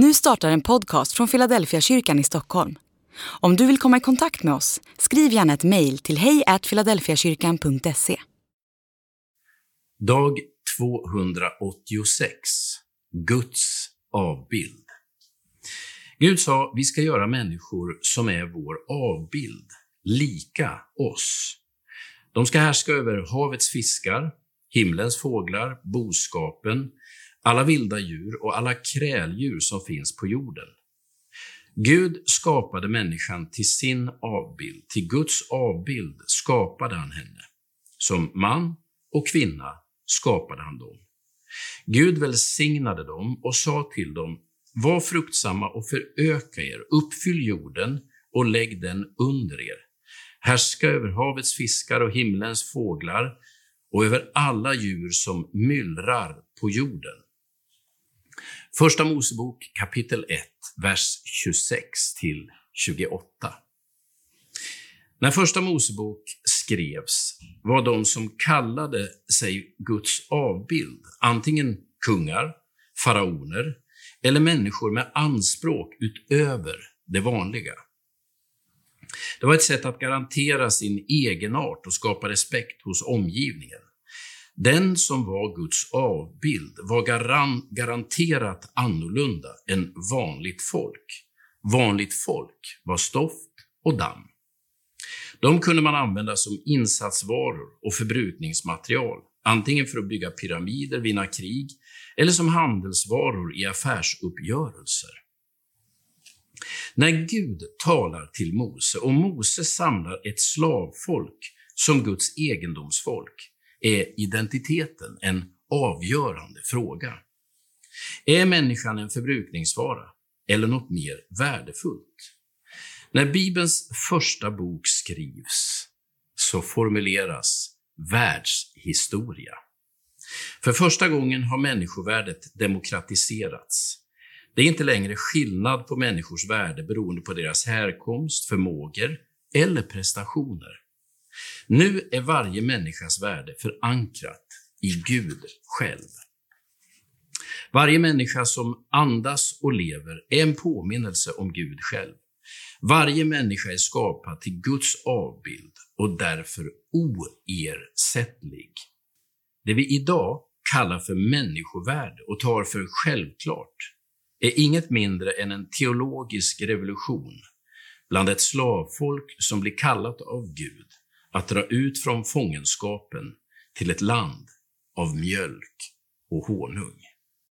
Nu startar en podcast från Philadelphia kyrkan i Stockholm. Om du vill komma i kontakt med oss, skriv gärna ett mejl till hejfiladelfiakyrkan.se. Dag 286 Guds avbild. Gud sa, vi ska göra människor som är vår avbild, lika oss. De ska härska över havets fiskar, himlens fåglar, boskapen, alla vilda djur och alla kräldjur som finns på jorden. Gud skapade människan till sin avbild, till Guds avbild skapade han henne. Som man och kvinna skapade han dem. Gud välsignade dem och sa till dem, var fruktsamma och föröka er, uppfyll jorden och lägg den under er. Härska över havets fiskar och himlens fåglar och över alla djur som myllrar på jorden. Första Mosebok kapitel 1, vers 26 till 28. När Första Mosebok skrevs var de som kallade sig Guds avbild antingen kungar, faraoner eller människor med anspråk utöver det vanliga. Det var ett sätt att garantera sin egenart och skapa respekt hos omgivningen. Den som var Guds avbild var garan garanterat annorlunda än vanligt folk. Vanligt folk var stoft och damm. De kunde man använda som insatsvaror och förbrukningsmaterial, antingen för att bygga pyramider, vinna krig eller som handelsvaror i affärsuppgörelser. När Gud talar till Mose och Mose samlar ett slavfolk som Guds egendomsfolk, är identiteten en avgörande fråga. Är människan en förbrukningsvara eller något mer värdefullt? När Bibelns första bok skrivs så formuleras världshistoria. För första gången har människovärdet demokratiserats. Det är inte längre skillnad på människors värde beroende på deras härkomst, förmågor eller prestationer. Nu är varje människas värde förankrat i Gud själv. Varje människa som andas och lever är en påminnelse om Gud själv. Varje människa är skapad till Guds avbild och därför oersättlig. Det vi idag kallar för människovärde och tar för självklart är inget mindre än en teologisk revolution bland ett slavfolk som blir kallat av Gud att dra ut från fångenskapen till ett land av mjölk och honung.